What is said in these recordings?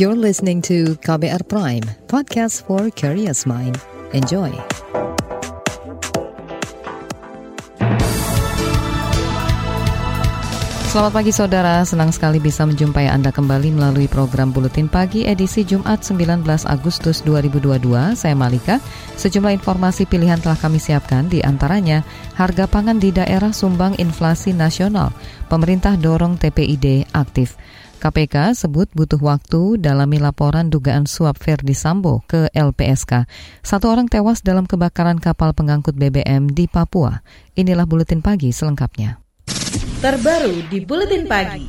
You're listening to KBR Prime, podcast for curious mind. Enjoy. Selamat pagi saudara, senang sekali bisa menjumpai Anda kembali melalui program Buletin Pagi edisi Jumat 19 Agustus 2022. Saya Malika. Sejumlah informasi pilihan telah kami siapkan, di antaranya harga pangan di daerah sumbang inflasi nasional. Pemerintah dorong TPID aktif. KPK sebut butuh waktu dalami laporan dugaan suap Verdi Sambo ke LPSK. Satu orang tewas dalam kebakaran kapal pengangkut BBM di Papua. Inilah Buletin Pagi selengkapnya terbaru di Buletin Pagi.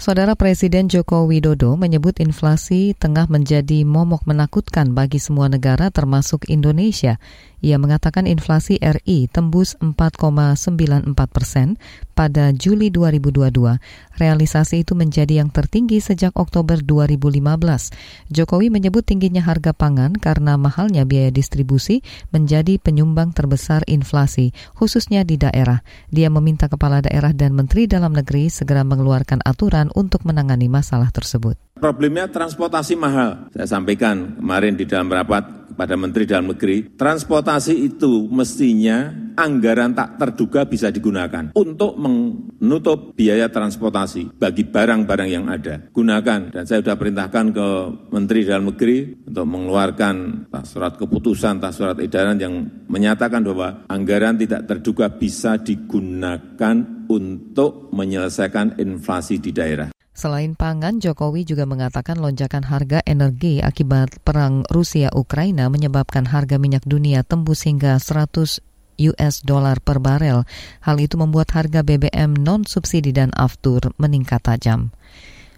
Saudara Presiden Joko Widodo menyebut inflasi tengah menjadi momok menakutkan bagi semua negara termasuk Indonesia. Ia mengatakan inflasi RI tembus 4,94 persen pada Juli 2022. Realisasi itu menjadi yang tertinggi sejak Oktober 2015. Jokowi menyebut tingginya harga pangan karena mahalnya biaya distribusi menjadi penyumbang terbesar inflasi, khususnya di daerah. Dia meminta kepala daerah dan menteri dalam negeri segera mengeluarkan aturan untuk menangani masalah tersebut. Problemnya transportasi mahal. Saya sampaikan kemarin di dalam rapat kepada Menteri Dalam Negeri, transportasi itu mestinya anggaran tak terduga bisa digunakan untuk menutup biaya transportasi bagi barang-barang yang ada. Gunakan, dan saya sudah perintahkan ke Menteri Dalam Negeri untuk mengeluarkan surat keputusan, surat edaran yang menyatakan bahwa anggaran tidak terduga bisa digunakan untuk menyelesaikan inflasi di daerah. Selain pangan, Jokowi juga mengatakan lonjakan harga energi akibat perang Rusia-Ukraina menyebabkan harga minyak dunia tembus hingga 100 US dollar per barel. Hal itu membuat harga BBM non-subsidi dan aftur meningkat tajam.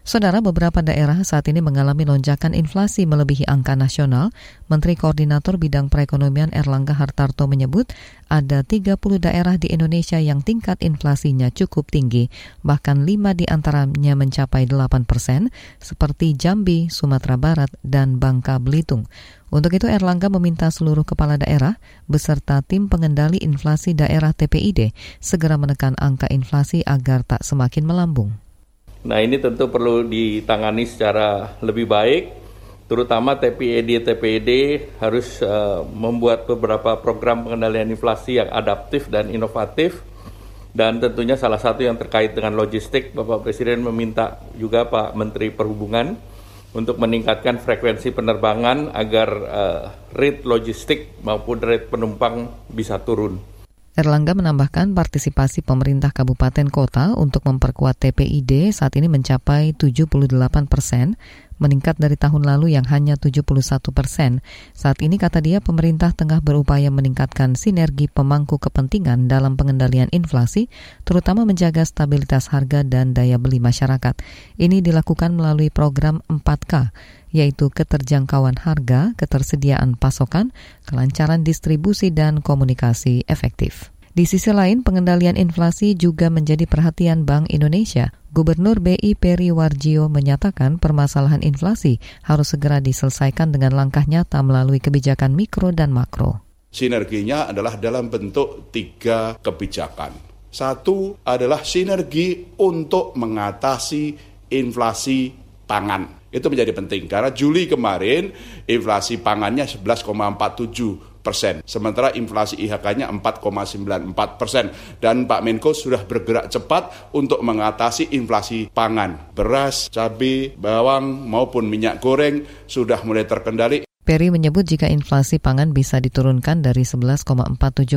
Saudara, beberapa daerah saat ini mengalami lonjakan inflasi melebihi angka nasional. Menteri Koordinator Bidang Perekonomian Erlangga Hartarto menyebut ada 30 daerah di Indonesia yang tingkat inflasinya cukup tinggi, bahkan lima di antaranya mencapai 8 persen, seperti Jambi, Sumatera Barat, dan Bangka Belitung. Untuk itu Erlangga meminta seluruh kepala daerah beserta tim pengendali inflasi daerah TPID segera menekan angka inflasi agar tak semakin melambung. Nah ini tentu perlu ditangani secara lebih baik, terutama TPED TPED harus uh, membuat beberapa program pengendalian inflasi yang adaptif dan inovatif. Dan tentunya salah satu yang terkait dengan logistik, Bapak Presiden meminta juga Pak Menteri Perhubungan untuk meningkatkan frekuensi penerbangan agar uh, rate logistik maupun rate penumpang bisa turun. Erlangga menambahkan partisipasi pemerintah kabupaten kota untuk memperkuat TPID saat ini mencapai 78 persen, meningkat dari tahun lalu yang hanya 71 persen. Saat ini kata dia pemerintah tengah berupaya meningkatkan sinergi pemangku kepentingan dalam pengendalian inflasi, terutama menjaga stabilitas harga dan daya beli masyarakat. Ini dilakukan melalui program 4K, yaitu keterjangkauan harga, ketersediaan pasokan, kelancaran distribusi, dan komunikasi efektif. Di sisi lain, pengendalian inflasi juga menjadi perhatian Bank Indonesia. Gubernur BI Peri Warjio menyatakan permasalahan inflasi harus segera diselesaikan dengan langkah nyata melalui kebijakan mikro dan makro. Sinerginya adalah dalam bentuk tiga kebijakan. Satu adalah sinergi untuk mengatasi inflasi pangan itu menjadi penting karena Juli kemarin inflasi pangannya 11,47 persen, sementara inflasi IHK-nya 4,94 persen. Dan Pak Menko sudah bergerak cepat untuk mengatasi inflasi pangan. Beras, cabai, bawang maupun minyak goreng sudah mulai terkendali. Perry menyebut jika inflasi pangan bisa diturunkan dari 11,47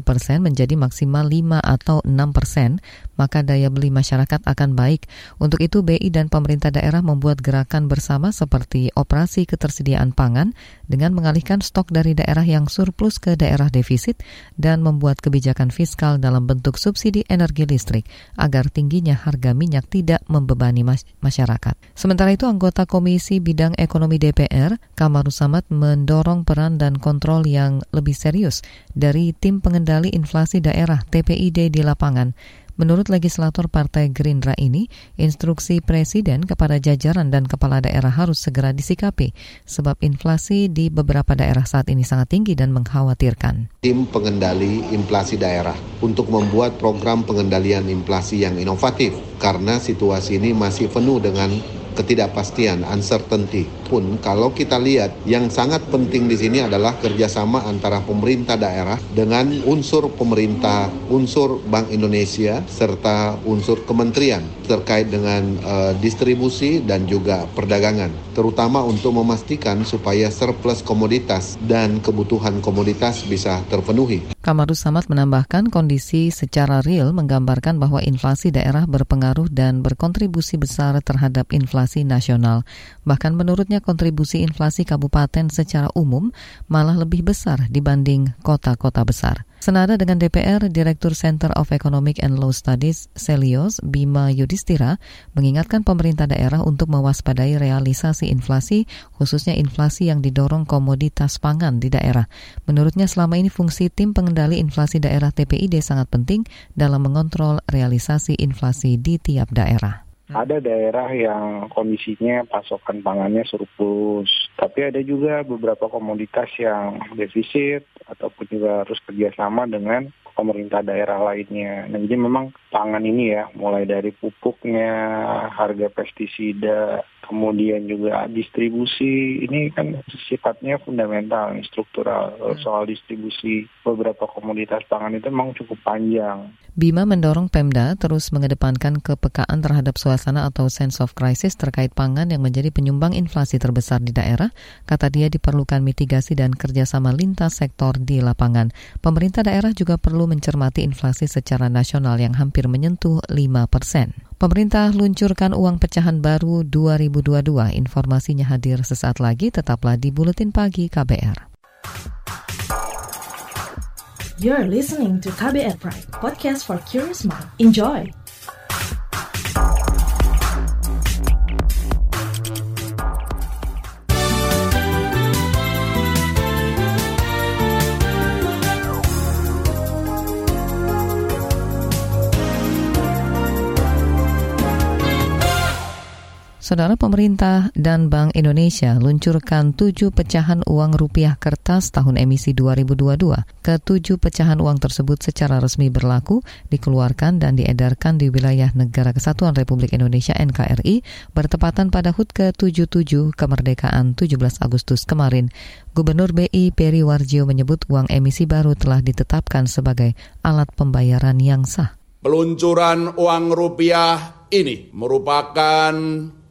persen menjadi maksimal 5 atau 6 persen, maka daya beli masyarakat akan baik. Untuk itu, BI dan pemerintah daerah membuat gerakan bersama seperti operasi ketersediaan pangan dengan mengalihkan stok dari daerah yang surplus ke daerah defisit dan membuat kebijakan fiskal dalam bentuk subsidi energi listrik agar tingginya harga minyak tidak membebani masyarakat. Sementara itu, anggota Komisi Bidang Ekonomi DPR, Kamarus Samad, mendorong peran dan kontrol yang lebih serius dari tim pengendali inflasi daerah TPID di lapangan. Menurut legislator Partai Gerindra ini, instruksi Presiden kepada jajaran dan kepala daerah harus segera disikapi, sebab inflasi di beberapa daerah saat ini sangat tinggi dan mengkhawatirkan. Tim pengendali inflasi daerah untuk membuat program pengendalian inflasi yang inovatif, karena situasi ini masih penuh dengan ketidakpastian, uncertainty. Pun kalau kita lihat yang sangat penting di sini adalah kerjasama antara pemerintah daerah dengan unsur pemerintah, unsur Bank Indonesia, serta unsur kementerian terkait dengan uh, distribusi dan juga perdagangan, terutama untuk memastikan supaya surplus komoditas dan kebutuhan komoditas bisa terpenuhi. Kamarus Samad menambahkan kondisi secara real menggambarkan bahwa inflasi daerah berpengaruh dan berkontribusi besar terhadap inflasi nasional. Bahkan menurutnya kontribusi inflasi kabupaten secara umum malah lebih besar dibanding kota-kota besar. Senada dengan DPR, Direktur Center of Economic and Law Studies, Selios Bima Yudhistira, mengingatkan pemerintah daerah untuk mewaspadai realisasi inflasi, khususnya inflasi yang didorong komoditas pangan di daerah. Menurutnya selama ini fungsi tim pengendali inflasi daerah TPID sangat penting dalam mengontrol realisasi inflasi di tiap daerah. Ada daerah yang kondisinya pasokan pangannya surplus, tapi ada juga beberapa komoditas yang defisit ataupun juga harus kerjasama dengan pemerintah daerah lainnya. Nah, jadi memang pangan ini ya, mulai dari pupuknya, harga pestisida, kemudian juga distribusi ini kan sifatnya fundamental, struktural. Hmm. Soal distribusi beberapa komoditas pangan itu memang cukup panjang. Bima mendorong Pemda terus mengedepankan kepekaan terhadap suasana atau sense of crisis terkait pangan yang menjadi penyumbang inflasi terbesar di daerah. Kata dia diperlukan mitigasi dan kerjasama lintas sektor di lapangan. Pemerintah daerah juga perlu mencermati inflasi secara nasional yang hampir menyentuh 5 persen. Pemerintah luncurkan uang pecahan baru 2022. Informasinya hadir sesaat lagi, tetaplah di Buletin Pagi KBR. You're listening to KBR Pride, podcast for curious mind. Enjoy! Saudara pemerintah dan Bank Indonesia luncurkan tujuh pecahan uang rupiah kertas tahun emisi 2022. Ketujuh pecahan uang tersebut secara resmi berlaku, dikeluarkan dan diedarkan di wilayah Negara Kesatuan Republik Indonesia NKRI bertepatan pada HUT ke-77 kemerdekaan 17 Agustus kemarin. Gubernur BI Peri Warjio menyebut uang emisi baru telah ditetapkan sebagai alat pembayaran yang sah. Peluncuran uang rupiah ini merupakan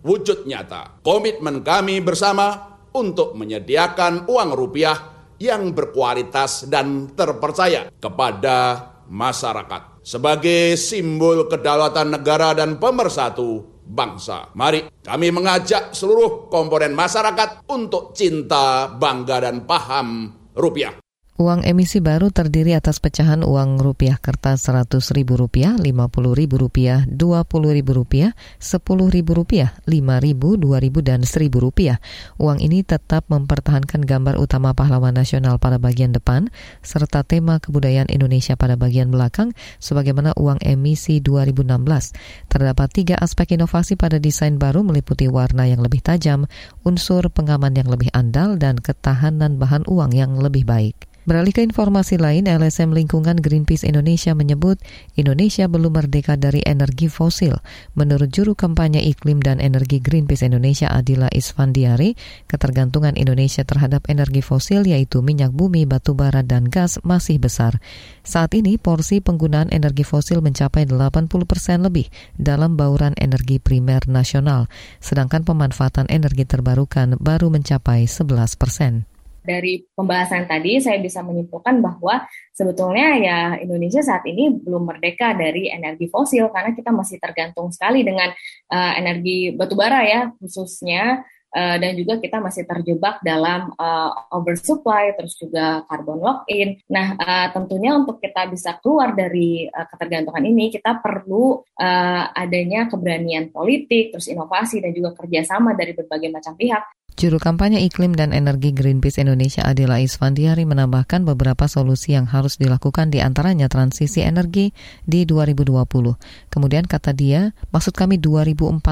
wujud nyata komitmen kami bersama untuk menyediakan uang rupiah yang berkualitas dan terpercaya kepada masyarakat sebagai simbol kedaulatan negara dan pemersatu bangsa. Mari kami mengajak seluruh komponen masyarakat untuk cinta, bangga, dan paham rupiah. Uang emisi baru terdiri atas pecahan uang rupiah kertas seratus ribu rupiah, lima puluh ribu rupiah, dua puluh ribu rupiah, sepuluh ribu rupiah, lima ribu, dua ribu, dan seribu rupiah. Uang ini tetap mempertahankan gambar utama pahlawan nasional pada bagian depan, serta tema kebudayaan Indonesia pada bagian belakang, sebagaimana uang emisi 2016. Terdapat tiga aspek inovasi pada desain baru meliputi warna yang lebih tajam, unsur pengaman yang lebih andal, dan ketahanan bahan uang yang lebih baik. Beralih ke informasi lain, LSM Lingkungan Greenpeace Indonesia menyebut Indonesia belum merdeka dari energi fosil. Menurut juru kampanye iklim dan energi Greenpeace Indonesia Adila Isfandiari, ketergantungan Indonesia terhadap energi fosil yaitu minyak bumi, batu bara, dan gas masih besar. Saat ini porsi penggunaan energi fosil mencapai 80 persen lebih dalam bauran energi primer nasional, sedangkan pemanfaatan energi terbarukan baru mencapai 11 persen dari pembahasan tadi saya bisa menyimpulkan bahwa sebetulnya ya Indonesia saat ini belum merdeka dari energi fosil karena kita masih tergantung sekali dengan uh, energi batubara ya khususnya uh, dan juga kita masih terjebak dalam uh, oversupply terus juga carbon lock in. Nah, uh, tentunya untuk kita bisa keluar dari uh, ketergantungan ini kita perlu uh, adanya keberanian politik, terus inovasi dan juga kerjasama dari berbagai macam pihak Juru kampanye iklim dan energi Greenpeace Indonesia Adila Isfandiari menambahkan beberapa solusi yang harus dilakukan di antaranya transisi energi di 2020. Kemudian kata dia, maksud kami 2040.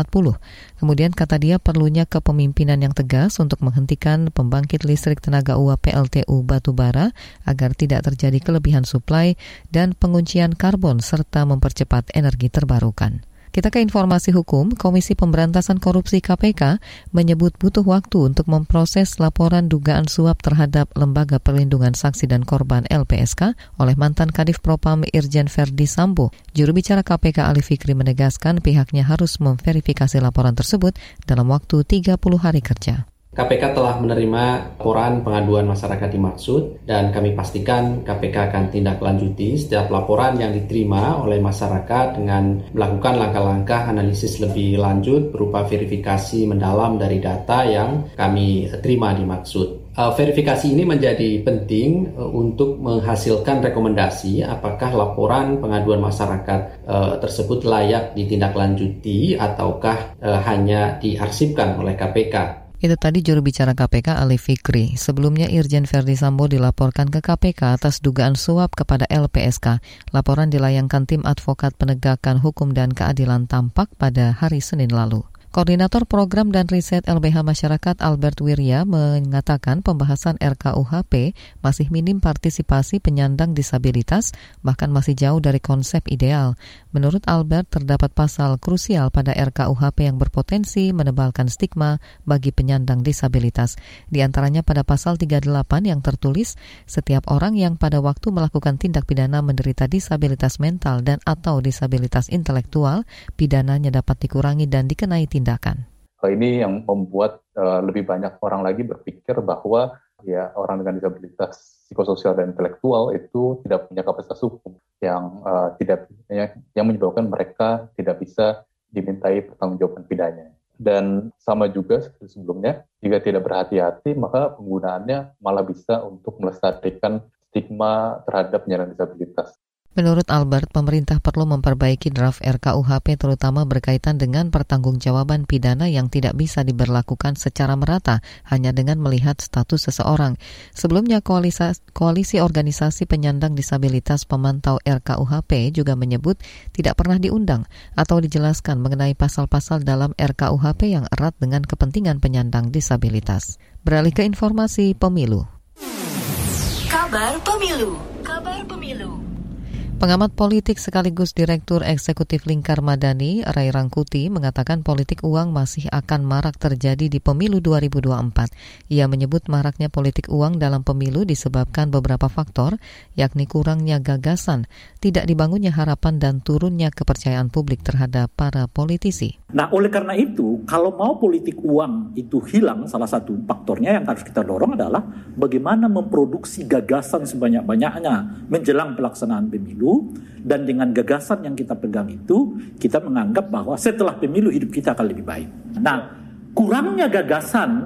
Kemudian kata dia perlunya kepemimpinan yang tegas untuk menghentikan pembangkit listrik tenaga uap PLTU batubara agar tidak terjadi kelebihan suplai dan penguncian karbon serta mempercepat energi terbarukan. Kita ke informasi hukum, Komisi Pemberantasan Korupsi KPK menyebut butuh waktu untuk memproses laporan dugaan suap terhadap Lembaga Perlindungan Saksi dan Korban LPSK oleh mantan Kadif Propam Irjen Verdi Sambo. Juru bicara KPK Ali Fikri menegaskan pihaknya harus memverifikasi laporan tersebut dalam waktu 30 hari kerja. KPK telah menerima laporan pengaduan masyarakat dimaksud dan kami pastikan KPK akan tindak lanjuti setiap laporan yang diterima oleh masyarakat dengan melakukan langkah-langkah analisis lebih lanjut berupa verifikasi mendalam dari data yang kami terima dimaksud. Uh, verifikasi ini menjadi penting uh, untuk menghasilkan rekomendasi apakah laporan pengaduan masyarakat uh, tersebut layak ditindaklanjuti ataukah hanya diarsipkan oleh KPK. Itu tadi juru bicara KPK Ali Fikri. Sebelumnya Irjen Verdi Sambo dilaporkan ke KPK atas dugaan suap kepada LPSK. Laporan dilayangkan tim advokat penegakan hukum dan keadilan tampak pada hari Senin lalu. Koordinator Program dan Riset LBH Masyarakat Albert Wirya mengatakan pembahasan RKUHP masih minim partisipasi penyandang disabilitas, bahkan masih jauh dari konsep ideal. Menurut Albert, terdapat pasal krusial pada RKUHP yang berpotensi menebalkan stigma bagi penyandang disabilitas. Di antaranya pada pasal 38 yang tertulis, setiap orang yang pada waktu melakukan tindak pidana menderita disabilitas mental dan atau disabilitas intelektual, pidananya dapat dikurangi dan dikenai tindakan tindakan. Ini yang membuat uh, lebih banyak orang lagi berpikir bahwa ya orang dengan disabilitas psikososial dan intelektual itu tidak punya kapasitas hukum yang uh, tidak ya, yang menyebabkan mereka tidak bisa dimintai pertanggungjawaban pidana. Dan sama juga seperti sebelumnya, jika tidak berhati-hati maka penggunaannya malah bisa untuk melestarikan stigma terhadap penyandang disabilitas. Menurut Albert, pemerintah perlu memperbaiki draft RKUHP terutama berkaitan dengan pertanggungjawaban pidana yang tidak bisa diberlakukan secara merata hanya dengan melihat status seseorang. Sebelumnya, koalisi, koalisi organisasi penyandang disabilitas pemantau RKUHP juga menyebut tidak pernah diundang atau dijelaskan mengenai pasal-pasal dalam RKUHP yang erat dengan kepentingan penyandang disabilitas. Beralih ke informasi pemilu. Kabar pemilu. Kabar pemilu. Pengamat politik sekaligus Direktur Eksekutif Lingkar Madani, Ray Rangkuti, mengatakan politik uang masih akan marak terjadi di pemilu 2024. Ia menyebut maraknya politik uang dalam pemilu disebabkan beberapa faktor, yakni kurangnya gagasan, tidak dibangunnya harapan dan turunnya kepercayaan publik terhadap para politisi. Nah, oleh karena itu, kalau mau politik uang itu hilang, salah satu faktornya yang harus kita dorong adalah bagaimana memproduksi gagasan sebanyak-banyaknya menjelang pelaksanaan pemilu dan dengan gagasan yang kita pegang itu kita menganggap bahwa setelah pemilu hidup kita akan lebih baik. Nah, kurangnya gagasan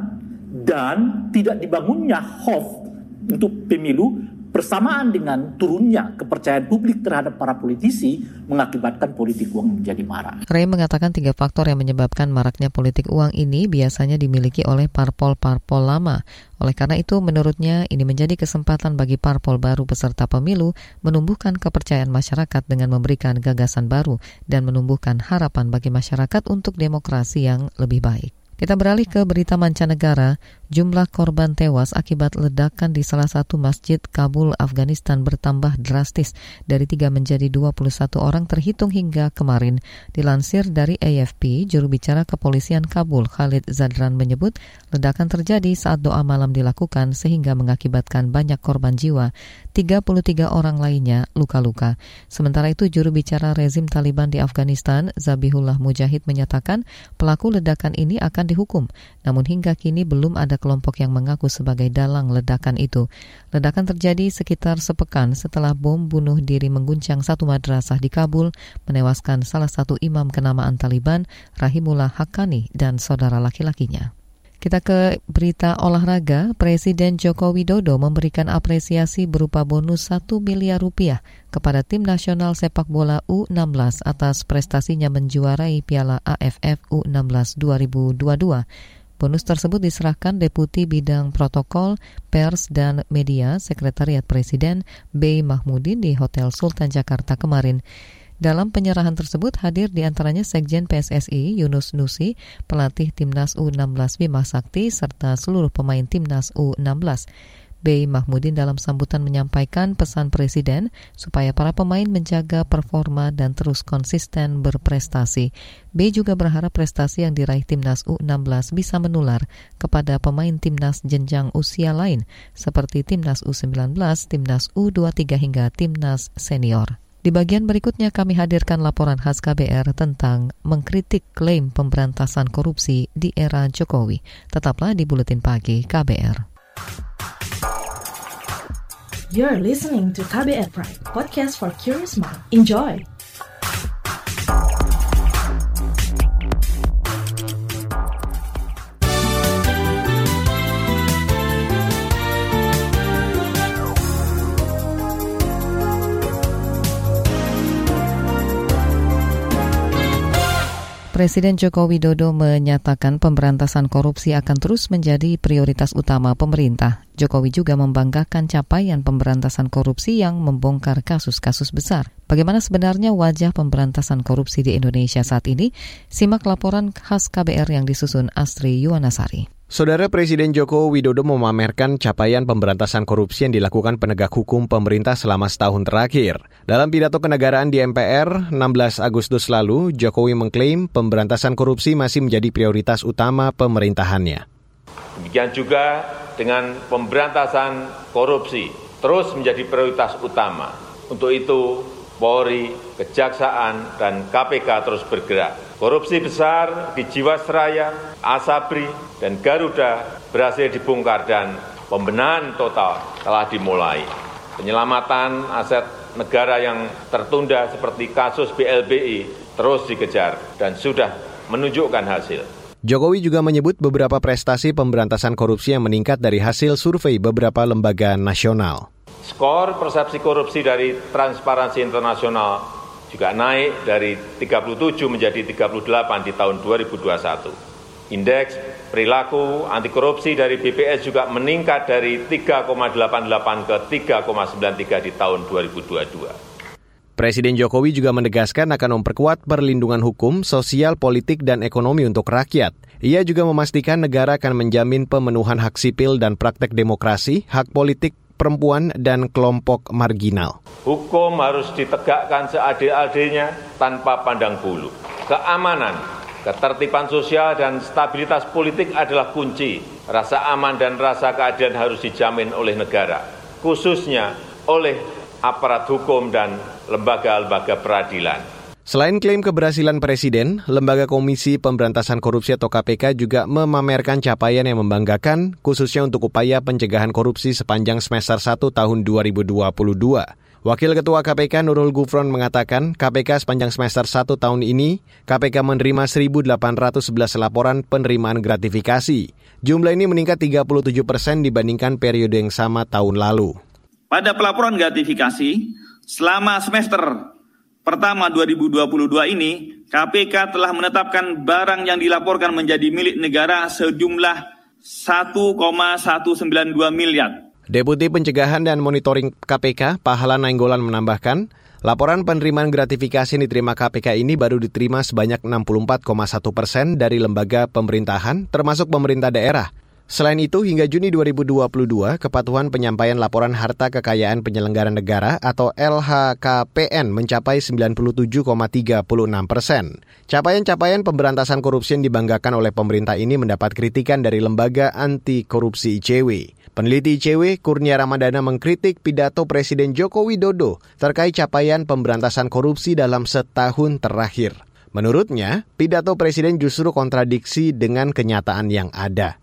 dan tidak dibangunnya hope untuk pemilu bersamaan dengan turunnya kepercayaan publik terhadap para politisi mengakibatkan politik uang menjadi marah. Ray mengatakan tiga faktor yang menyebabkan maraknya politik uang ini biasanya dimiliki oleh parpol-parpol lama. Oleh karena itu, menurutnya ini menjadi kesempatan bagi parpol baru peserta pemilu menumbuhkan kepercayaan masyarakat dengan memberikan gagasan baru dan menumbuhkan harapan bagi masyarakat untuk demokrasi yang lebih baik. Kita beralih ke berita mancanegara. Jumlah korban tewas akibat ledakan di salah satu masjid Kabul, Afghanistan bertambah drastis dari 3 menjadi 21 orang terhitung hingga kemarin. Dilansir dari AFP, juru bicara kepolisian Kabul Khalid Zadran menyebut ledakan terjadi saat doa malam dilakukan sehingga mengakibatkan banyak korban jiwa. 33 orang lainnya luka-luka. Sementara itu juru bicara rezim Taliban di Afghanistan, Zabihullah Mujahid menyatakan pelaku ledakan ini akan dihukum. Namun hingga kini belum ada kelompok yang mengaku sebagai dalang ledakan itu. Ledakan terjadi sekitar sepekan setelah bom bunuh diri mengguncang satu madrasah di Kabul, menewaskan salah satu imam kenamaan Taliban, Rahimullah Hakani, dan saudara laki-lakinya. Kita ke berita olahraga, Presiden Joko Widodo memberikan apresiasi berupa bonus 1 miliar rupiah kepada tim nasional sepak bola U16 atas prestasinya menjuarai Piala AFF U16 2022. Bonus tersebut diserahkan Deputi Bidang Protokol, Pers, dan Media Sekretariat Presiden B. Mahmudin di Hotel Sultan Jakarta kemarin. Dalam penyerahan tersebut hadir di antaranya Sekjen PSSI Yunus Nusi, pelatih Timnas U16 Bima Sakti, serta seluruh pemain Timnas U16. B. Mahmudin dalam sambutan menyampaikan pesan Presiden supaya para pemain menjaga performa dan terus konsisten berprestasi. B juga berharap prestasi yang diraih timnas U16 bisa menular kepada pemain timnas jenjang usia lain seperti timnas U19, timnas U23 hingga timnas senior. Di bagian berikutnya kami hadirkan laporan khas KBR tentang mengkritik klaim pemberantasan korupsi di era Jokowi. Tetaplah di Buletin Pagi KBR. You're listening to KBR Pride, podcast for curious mind. Enjoy! Presiden Joko Widodo menyatakan pemberantasan korupsi akan terus menjadi prioritas utama pemerintah. Jokowi juga membanggakan capaian pemberantasan korupsi yang membongkar kasus-kasus besar. Bagaimana sebenarnya wajah pemberantasan korupsi di Indonesia saat ini? Simak laporan khas KBR yang disusun Astri Yuwanasari. Saudara Presiden Joko Widodo memamerkan capaian pemberantasan korupsi yang dilakukan penegak hukum pemerintah selama setahun terakhir. Dalam pidato kenegaraan di MPR 16 Agustus lalu, Jokowi mengklaim pemberantasan korupsi masih menjadi prioritas utama pemerintahannya. Demikian juga dengan pemberantasan korupsi terus menjadi prioritas utama. Untuk itu, Polri, Kejaksaan, dan KPK terus bergerak Korupsi besar di Jiwasraya, Asabri, dan Garuda berhasil dibongkar dan pembenahan total telah dimulai. Penyelamatan aset negara yang tertunda seperti kasus BLBI terus dikejar dan sudah menunjukkan hasil. Jokowi juga menyebut beberapa prestasi pemberantasan korupsi yang meningkat dari hasil survei beberapa lembaga nasional. Skor persepsi korupsi dari Transparansi Internasional juga naik dari 37 menjadi 38 di tahun 2021. Indeks perilaku anti korupsi dari BPS juga meningkat dari 3,88 ke 3,93 di tahun 2022. Presiden Jokowi juga menegaskan akan memperkuat perlindungan hukum, sosial, politik, dan ekonomi untuk rakyat. Ia juga memastikan negara akan menjamin pemenuhan hak sipil dan praktek demokrasi, hak politik, perempuan, dan kelompok marginal. Hukum harus ditegakkan seadil-adilnya tanpa pandang bulu. Keamanan, ketertiban sosial, dan stabilitas politik adalah kunci. Rasa aman dan rasa keadilan harus dijamin oleh negara, khususnya oleh aparat hukum dan lembaga-lembaga peradilan. Selain klaim keberhasilan Presiden, Lembaga Komisi Pemberantasan Korupsi atau KPK juga memamerkan capaian yang membanggakan, khususnya untuk upaya pencegahan korupsi sepanjang semester 1 tahun 2022. Wakil Ketua KPK Nurul Gufron mengatakan KPK sepanjang semester 1 tahun ini, KPK menerima 1.811 laporan penerimaan gratifikasi. Jumlah ini meningkat 37 persen dibandingkan periode yang sama tahun lalu. Pada pelaporan gratifikasi, selama semester pertama 2022 ini, KPK telah menetapkan barang yang dilaporkan menjadi milik negara sejumlah 1,192 miliar. Deputi Pencegahan dan Monitoring KPK, Pahala Nainggolan menambahkan, laporan penerimaan gratifikasi yang diterima KPK ini baru diterima sebanyak 64,1 persen dari lembaga pemerintahan, termasuk pemerintah daerah. Selain itu, hingga Juni 2022, kepatuhan penyampaian laporan harta kekayaan penyelenggara negara atau LHKPN mencapai 97,36 persen. Capaian-capaian pemberantasan korupsi yang dibanggakan oleh pemerintah ini mendapat kritikan dari lembaga anti korupsi ICW. Peneliti ICW, Kurnia Ramadana mengkritik pidato Presiden Joko Widodo terkait capaian pemberantasan korupsi dalam setahun terakhir. Menurutnya, pidato Presiden justru kontradiksi dengan kenyataan yang ada.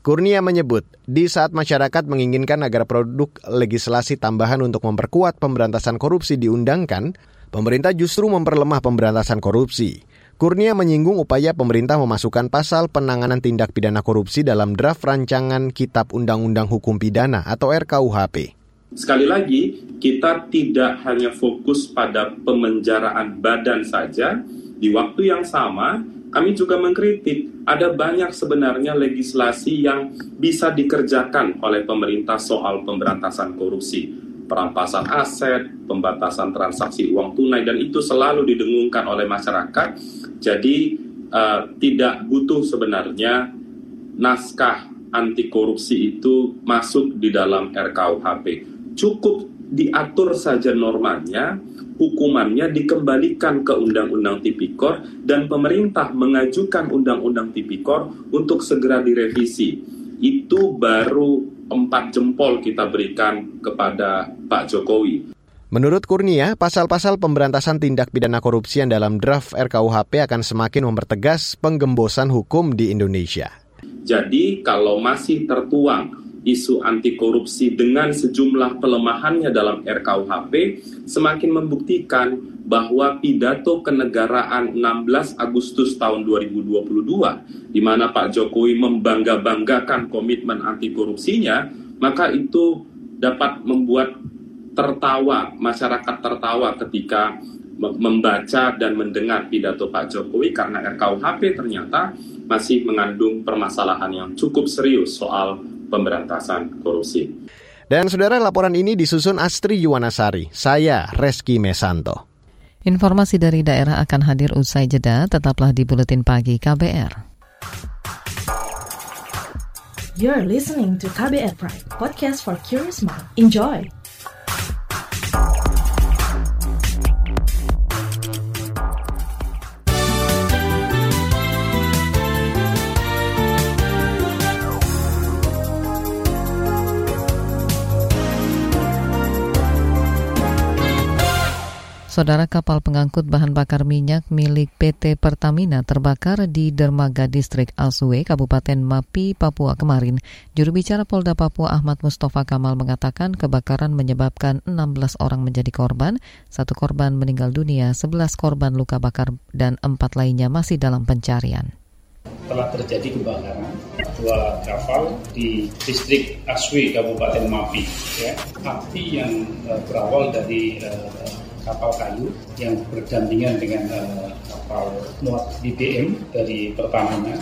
Kurnia menyebut, di saat masyarakat menginginkan agar produk legislasi tambahan untuk memperkuat pemberantasan korupsi diundangkan, pemerintah justru memperlemah pemberantasan korupsi. Kurnia menyinggung upaya pemerintah memasukkan pasal penanganan tindak pidana korupsi dalam draft rancangan Kitab Undang-Undang Hukum Pidana atau RKUHP. Sekali lagi, kita tidak hanya fokus pada pemenjaraan badan saja, di waktu yang sama kami juga mengkritik ada banyak sebenarnya legislasi yang bisa dikerjakan oleh pemerintah soal pemberantasan korupsi, perampasan aset, pembatasan transaksi uang tunai dan itu selalu didengungkan oleh masyarakat. Jadi uh, tidak butuh sebenarnya naskah anti korupsi itu masuk di dalam RKUHP. Cukup diatur saja normanya, hukumannya dikembalikan ke Undang-Undang Tipikor dan pemerintah mengajukan Undang-Undang Tipikor untuk segera direvisi. Itu baru empat jempol kita berikan kepada Pak Jokowi. Menurut Kurnia, pasal-pasal pemberantasan tindak pidana korupsi yang dalam draft RKUHP akan semakin mempertegas penggembosan hukum di Indonesia. Jadi kalau masih tertuang isu anti korupsi dengan sejumlah pelemahannya dalam RKUHP semakin membuktikan bahwa pidato kenegaraan 16 Agustus tahun 2022 di mana Pak Jokowi membangga-banggakan komitmen anti korupsinya maka itu dapat membuat tertawa, masyarakat tertawa ketika membaca dan mendengar pidato Pak Jokowi karena RKUHP ternyata masih mengandung permasalahan yang cukup serius soal pemberantasan korupsi. Dan saudara laporan ini disusun Astri Yuwanasari, saya Reski Mesanto. Informasi dari daerah akan hadir usai jeda, tetaplah di Buletin Pagi KBR. You're listening to KBR Pride, podcast for curious mind. Enjoy! Saudara kapal pengangkut bahan bakar minyak milik PT Pertamina terbakar di dermaga distrik Alsue, Kabupaten Mapi, Papua kemarin. Juru bicara Polda Papua Ahmad Mustafa Kamal mengatakan kebakaran menyebabkan 16 orang menjadi korban, satu korban meninggal dunia, 11 korban luka bakar, dan empat lainnya masih dalam pencarian telah terjadi kebakaran dua kapal di distrik Aswi Kabupaten Mapi ya api yang uh, berawal dari uh, kapal kayu yang berdampingan dengan uh, kapal muat BBM dari Pertamina.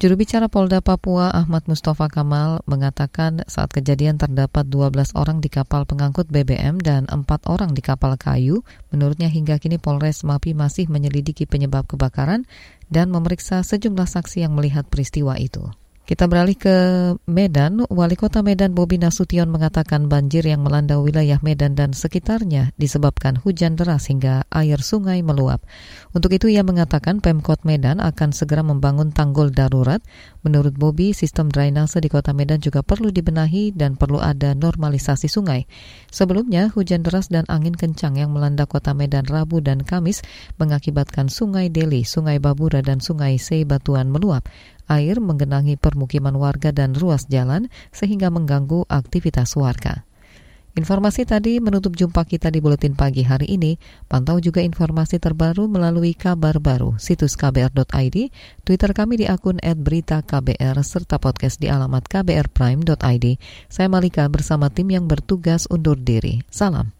Juru bicara Polda Papua Ahmad Mustafa Kamal mengatakan saat kejadian terdapat 12 orang di kapal pengangkut BBM dan 4 orang di kapal kayu. Menurutnya hingga kini Polres Mapi masih menyelidiki penyebab kebakaran dan memeriksa sejumlah saksi yang melihat peristiwa itu. Kita beralih ke Medan. Wali Kota Medan Bobi Nasution mengatakan banjir yang melanda wilayah Medan dan sekitarnya disebabkan hujan deras hingga air sungai meluap. Untuk itu ia mengatakan Pemkot Medan akan segera membangun tanggul darurat. Menurut Bobi, sistem drainase di Kota Medan juga perlu dibenahi dan perlu ada normalisasi sungai. Sebelumnya, hujan deras dan angin kencang yang melanda Kota Medan Rabu dan Kamis mengakibatkan Sungai Deli, Sungai Babura, dan Sungai Seibatuan meluap air menggenangi permukiman warga dan ruas jalan sehingga mengganggu aktivitas warga. Informasi tadi menutup jumpa kita di Buletin Pagi hari ini. Pantau juga informasi terbaru melalui kabar baru, situs kbr.id, Twitter kami di akun @beritaKBR, serta podcast di alamat kbrprime.id. Saya Malika bersama tim yang bertugas undur diri. Salam.